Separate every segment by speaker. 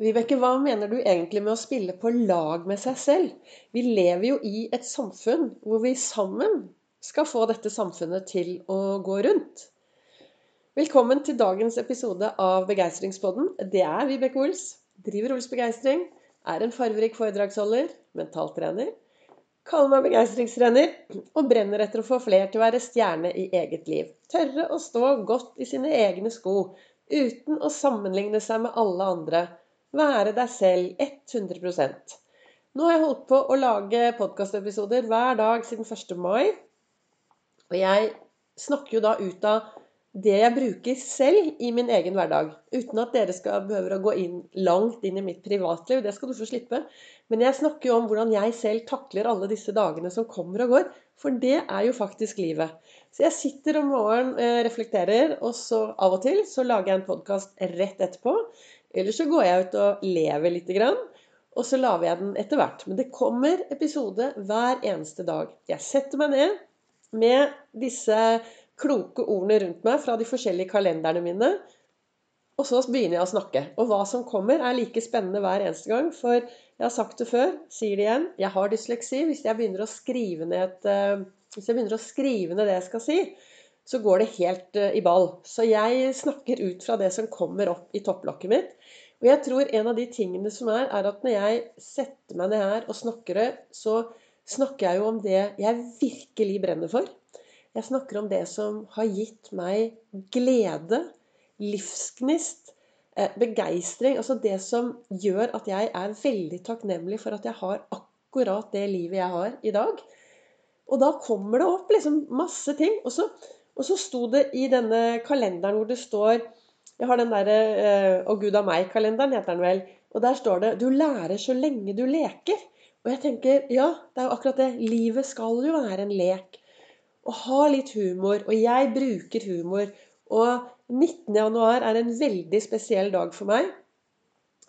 Speaker 1: Vibeke, hva mener du egentlig med å spille på lag med seg selv? Vi lever jo i et samfunn hvor vi sammen skal få dette samfunnet til å gå rundt. Velkommen til dagens episode av Begeistringspodden. Det er Vibeke Ols. Driver Ols Begeistring. Er en farverik foredragsholder. Mentaltrener. Kaller meg begeistringstrener. Og brenner etter å få fler til å være stjerne i eget liv. Tørre å stå godt i sine egne sko uten å sammenligne seg med alle andre være deg selv 100% Nå har jeg holdt på å lage podkastepisoder hver dag siden 1. mai. Og jeg snakker jo da ut av det jeg bruker selv i min egen hverdag. Uten at dere skal behøve å gå inn, langt inn i mitt privatliv. Det skal du få slippe. Men jeg snakker jo om hvordan jeg selv takler alle disse dagene som kommer og går. For det er jo faktisk livet. Så jeg sitter om morgenen, eh, reflekterer, og så av og til så lager jeg en podkast rett etterpå. Eller så går jeg ut og lever lite grann. Og så lager jeg den etter hvert. Men det kommer episode hver eneste dag. Jeg setter meg ned med disse kloke ordene rundt meg fra de forskjellige kalenderne mine. Og så begynner jeg å snakke. Og hva som kommer, er like spennende hver eneste gang. For jeg har sagt det før, sier det igjen, jeg har dysleksi. Hvis jeg begynner å skrive ned, et, eh, hvis jeg begynner å skrive ned det jeg skal si, så går det helt eh, i ball. Så jeg snakker ut fra det som kommer opp i topplokket mitt. Og jeg tror en av de tingene som er, er at når jeg setter meg ned her og snakker det, så snakker jeg jo om det jeg virkelig brenner for. Jeg snakker om det som har gitt meg glede, livsgnist, eh, begeistring. Altså det som gjør at jeg er veldig takknemlig for at jeg har akkurat det livet jeg har i dag. Og da kommer det opp liksom masse ting. Og så og så sto det i denne kalenderen hvor det står Jeg har den derre eh, Å gud a meg-kalenderen, heter den vel. Og der står det 'Du lærer så lenge du leker'. Og jeg tenker ja, det er jo akkurat det. Livet skal jo være en lek. Og ha litt humor. Og jeg bruker humor. Og 19.1 er en veldig spesiell dag for meg.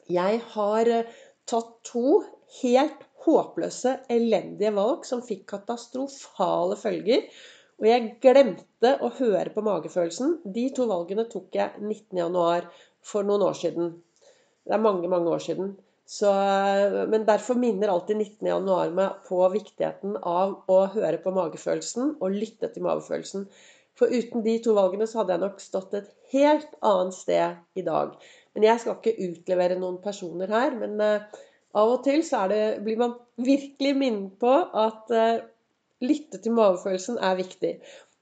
Speaker 1: Jeg har eh, tatt to helt håpløse, elendige valg som fikk katastrofale følger. Og jeg glemte å høre på magefølelsen. De to valgene tok jeg 19.1 for noen år siden. Det er mange, mange år siden. Så, men derfor minner alltid 19.1 meg på viktigheten av å høre på magefølelsen og lytte til magefølelsen. For uten de to valgene så hadde jeg nok stått et helt annet sted i dag. Men jeg skal ikke utlevere noen personer her. Men uh, av og til så det, blir man virkelig minnet på at uh, lytte til magefølelsen er viktig.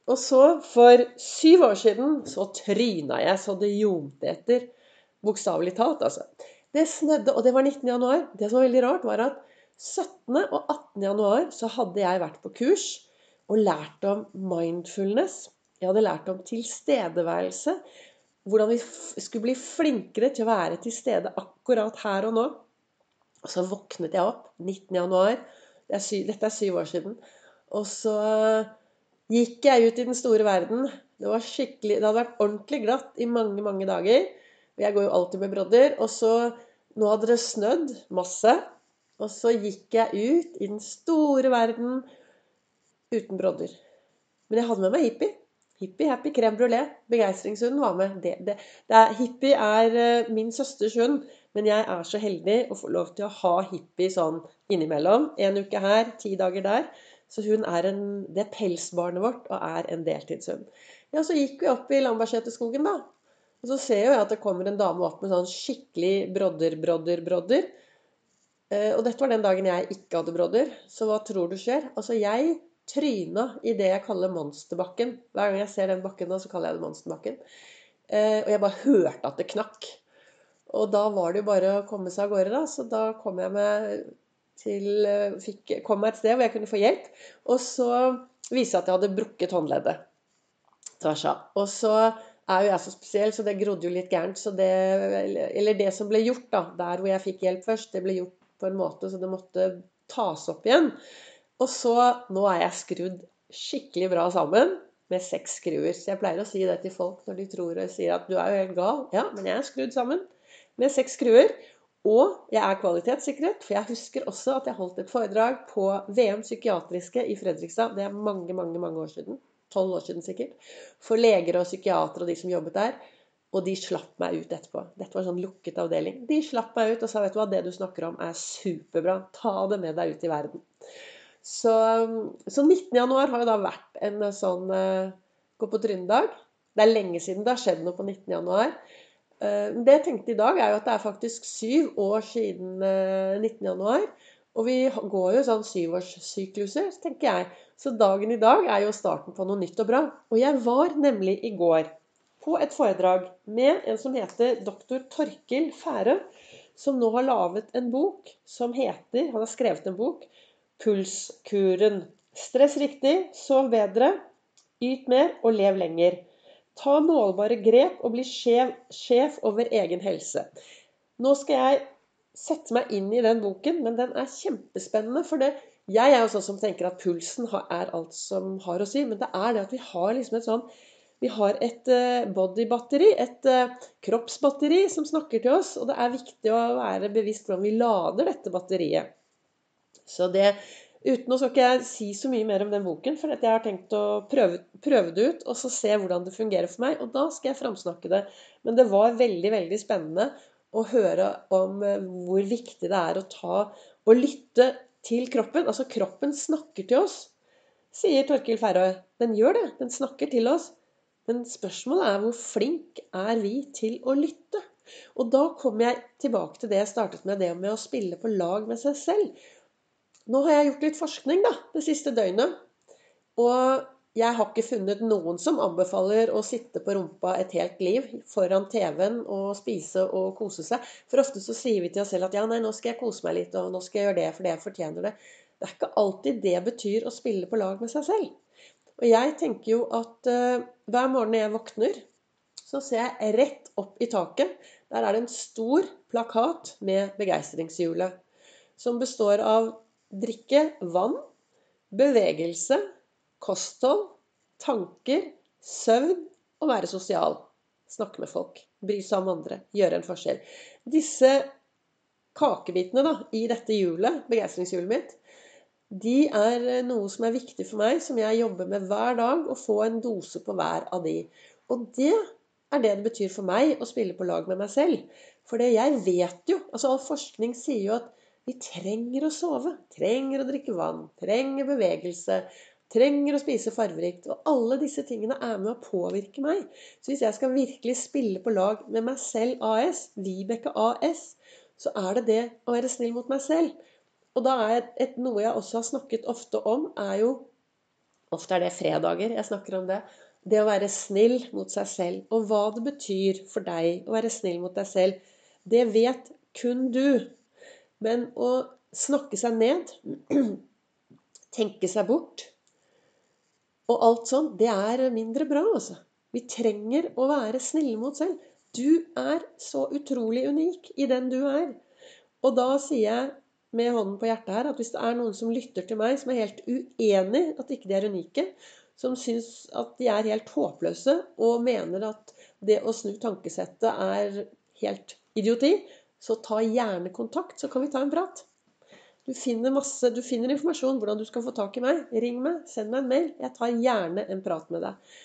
Speaker 1: Og så, for syv år siden, så tryna jeg så det ljomte etter. Bokstavelig talt, altså. Det snødde, og det var 19. januar. Det som var veldig rart, var at 17. og 18. januar så hadde jeg vært på kurs og lært om mindfulness. Jeg hadde lært om tilstedeværelse. Hvordan vi skulle bli flinkere til å være til stede akkurat her og nå. Og så våknet jeg opp 19. januar. Dette er syv år siden. Og så gikk jeg ut i den store verden. Det var skikkelig, det hadde vært ordentlig glatt i mange, mange dager. Jeg går jo alltid med brodder. Og så Nå hadde det snødd masse. Og så gikk jeg ut i den store verden uten brodder. Men jeg hadde med meg hippie. Hippie, happy, crème brulé. Begeistringshunden var med. Det, det, det hippie er uh, min søsters hund, men jeg er så heldig å få lov til å ha hippie sånn innimellom. En uke her, ti dager der. Så hun er en, det er pelsbarnet vårt og er en deltidshund. Ja, så gikk vi opp i Lambertseterskogen, da. Og så ser jeg at det kommer en dame opp med sånn skikkelig brodder, brodder, brodder. Eh, og dette var den dagen jeg ikke hadde brodder. Så hva tror du skjer? Altså, jeg tryna i det jeg kaller monsterbakken. Hver gang jeg ser den bakken, da, så kaller jeg det monsterbakken. Eh, og jeg bare hørte at det knakk. Og da var det jo bare å komme seg av gårde, da. Så da kom jeg med til eh, fikk, Kom meg et sted hvor jeg kunne få hjelp. Og så viste det at jeg hadde brukket håndleddet. Tvers av. Og så er jo jeg så spesiell, så det grodde jo litt gærent. Så det, eller det som ble gjort da, der hvor jeg fikk hjelp først, det ble gjort på en måte så det måtte tas opp igjen. Og så Nå er jeg skrudd skikkelig bra sammen med seks skruer. Så jeg pleier å si det til folk når de tror og sier at du er jo helt gal. Ja, men jeg er skrudd sammen med seks skruer. Og jeg er kvalitetssikret, for jeg husker også at jeg holdt et foredrag på VM psykiatriske i Fredrikstad. Det er mange, mange mange år siden. Tolv år siden sikkert. For leger og psykiatere og de som jobbet der. Og de slapp meg ut etterpå. Dette var sånn lukket avdeling. De slapp meg ut og sa vet du hva, det du snakker om er superbra. Ta det med deg ut i verden. Så, så 19. januar har jo da vært en sånn uh, gå på trynet-dag. Det er lenge siden det har skjedd noe på 19. Uh, det jeg tenkte i dag, er jo at det er faktisk syv år siden uh, 19. januar. Og vi går jo sånn syvårssykluser, tenker jeg. Så dagen i dag er jo starten på noe nytt og bra. Og jeg var nemlig i går på et foredrag med en som heter doktor Torkil Færø, som nå har laget en bok som heter Han har skrevet en bok 'Pulskuren'. Stress riktig, sov bedre, yt mer og lev lenger. Ta målbare grep og bli sjef, over egen helse. Nå skal jeg sette meg inn i den boken, men den er kjempespennende. For det, jeg er jo sånn som tenker at pulsen er alt som har å si. Men det er det at vi har liksom et sånn vi har et eh, bodybatteri, et eh, kroppsbatteri, som snakker til oss. Og det er viktig å være bevisst hvordan vi lader dette batteriet. Så det, Uten å skal ikke jeg si så mye mer om den boken, for jeg har tenkt å prøve, prøve, det ut og så se hvordan det fungerer for meg. Og da skal jeg framsnakke det. Men det var veldig, veldig spennende å høre om eh, hvor viktig det er å ta og lytte til kroppen. Altså kroppen snakker til oss, sier Torkil Færøy. Den gjør det. Den snakker til oss. Men spørsmålet er hvor flink er vi til å lytte? Og da kommer jeg tilbake til det jeg startet med, det med å spille på lag med seg selv. Nå har jeg gjort litt forskning da, det siste døgnet. Og jeg har ikke funnet noen som anbefaler å sitte på rumpa et helt liv foran TV-en og spise og kose seg. For ofte så sier vi til oss selv at ja, nei, nå skal jeg kose meg litt, og nå skal jeg gjøre det for det jeg fortjener det. Det er ikke alltid det betyr å spille på lag med seg selv. Og jeg tenker jo at uh, hver morgen når jeg våkner, så ser jeg rett opp i taket. Der er det en stor plakat med begeistringshjulet. Som består av drikke vann, bevegelse, kosthold, tanker, søvn og være sosial. Snakke med folk. Bry seg om andre. Gjøre en forskjell. Disse kakebitene da, i dette hjulet, begeistringshjulet mitt, de er eh, noe som er viktig for meg, som jeg jobber med hver dag. Å få en dose på hver av de. Og det er det det betyr for meg å spille på lag med meg selv. For jeg vet jo altså All forskning sier jo at vi trenger å sove. Trenger å drikke vann. Trenger bevegelse. Trenger å spise farverikt. Og alle disse tingene er med å påvirke meg. Så hvis jeg skal virkelig spille på lag med meg selv AS, Vibeke AS, så er det det å være snill mot meg selv. Og da er et, noe jeg også har snakket ofte om, er jo Ofte er det fredager jeg snakker om det. Det å være snill mot seg selv. Og hva det betyr for deg å være snill mot deg selv, det vet kun du. Men å snakke seg ned, tenke seg bort og alt sånn, det er mindre bra, altså. Vi trenger å være snille mot selv. Du er så utrolig unik i den du er. Og da sier jeg med hånden på hjertet her at hvis det er noen som lytter til meg, som er helt uenig at ikke de er unike, som syns at de er helt håpløse og mener at det å snu tankesettet er helt idioti, så ta gjerne kontakt, så kan vi ta en prat. Du finner, masse, du finner informasjon hvordan du skal få tak i meg. Ring meg, send meg en mail. Jeg tar gjerne en prat med deg.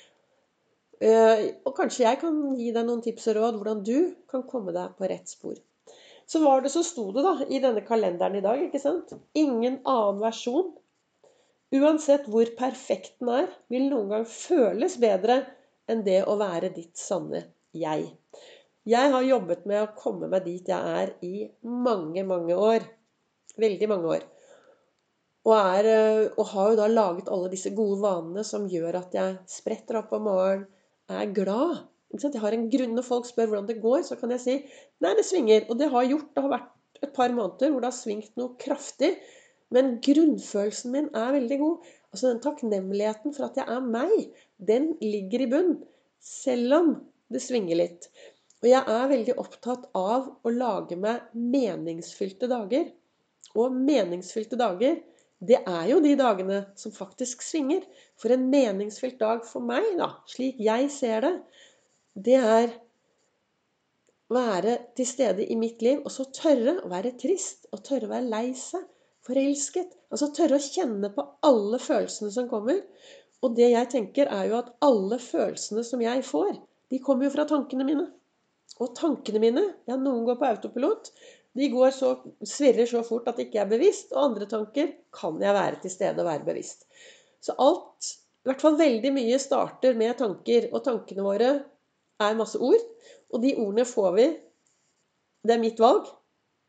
Speaker 1: Eh, og kanskje jeg kan gi deg noen tips og råd hvordan du kan komme deg på rett spor. Så var det så sto det da i denne kalenderen i dag, ikke sant? Ingen annen versjon. Uansett hvor perfekt den er, vil noen gang føles bedre enn det å være ditt sanne jeg. Jeg har jobbet med å komme meg dit jeg er i mange, mange år. Veldig mange år. Og, er, og har jo da laget alle disse gode vanene som gjør at jeg spretter opp om morgenen, er glad jeg har en grunn Når folk spør hvordan det går, så kan jeg si nei, det svinger. Og det har gjort. Det har vært et par måneder hvor det har svingt noe kraftig. Men grunnfølelsen min er veldig god. Altså den takknemligheten for at jeg er meg, den ligger i bunn. Selv om det svinger litt. Og jeg er veldig opptatt av å lage meg meningsfylte dager. Og meningsfylte dager, det er jo de dagene som faktisk svinger. For en meningsfylt dag for meg, da, slik jeg ser det, det er være til stede i mitt liv, og så tørre å være trist, og tørre å være lei seg, forelsket. Altså tørre å kjenne på alle følelsene som kommer. Og det jeg tenker, er jo at alle følelsene som jeg får, De kommer jo fra tankene mine. Og tankene mine, ja, noen går på autopilot. De går så, svirrer så fort at det ikke er bevisst. Og andre tanker kan jeg være til stede og være bevisst. Så alt, i hvert fall veldig mye, starter med tanker. Og tankene våre er masse ord. Og de ordene får vi. Det er mitt valg.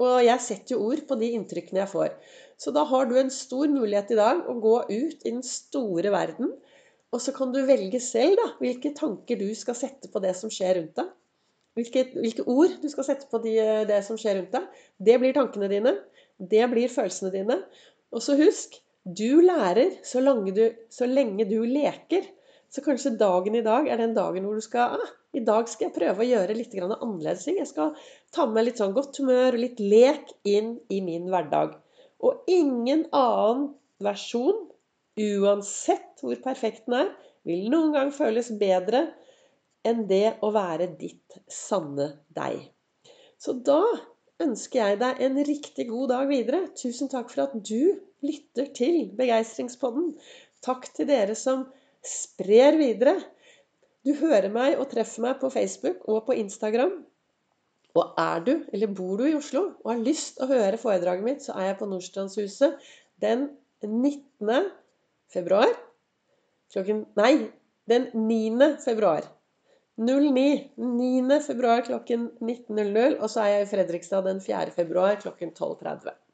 Speaker 1: Og jeg setter jo ord på de inntrykkene jeg får. Så da har du en stor mulighet i dag å gå ut i den store verden. Og så kan du velge selv da, hvilke tanker du skal sette på det som skjer rundt deg. Hvilke, hvilke ord du skal sette på de, det som skjer rundt deg. Det blir tankene dine. Det blir følelsene dine. Og så husk du lærer så lenge du, så lenge du leker. Så kanskje dagen i dag er den dagen hvor du skal ah, I dag skal jeg prøve å gjøre litt annerledes. Jeg skal ta med litt sånn godt humør og litt lek inn i min hverdag. Og ingen annen versjon, uansett hvor perfekt den er, vil noen gang føles bedre enn det å være ditt sanne deg. Så da ønsker jeg deg en riktig god dag videre. Tusen takk for at du lytter til Begeistringspodden. Takk til dere som sprer videre. Du hører meg og treffer meg på Facebook og på Instagram. Og er du, eller bor du i Oslo og har lyst til å høre foredraget mitt, så er jeg på Nordstrandshuset den 19. februar. Klokken Nei, den 9. februar. 09. 9. februar klokken 19.00. Og så er jeg i Fredrikstad den 4. februar klokken 12.30.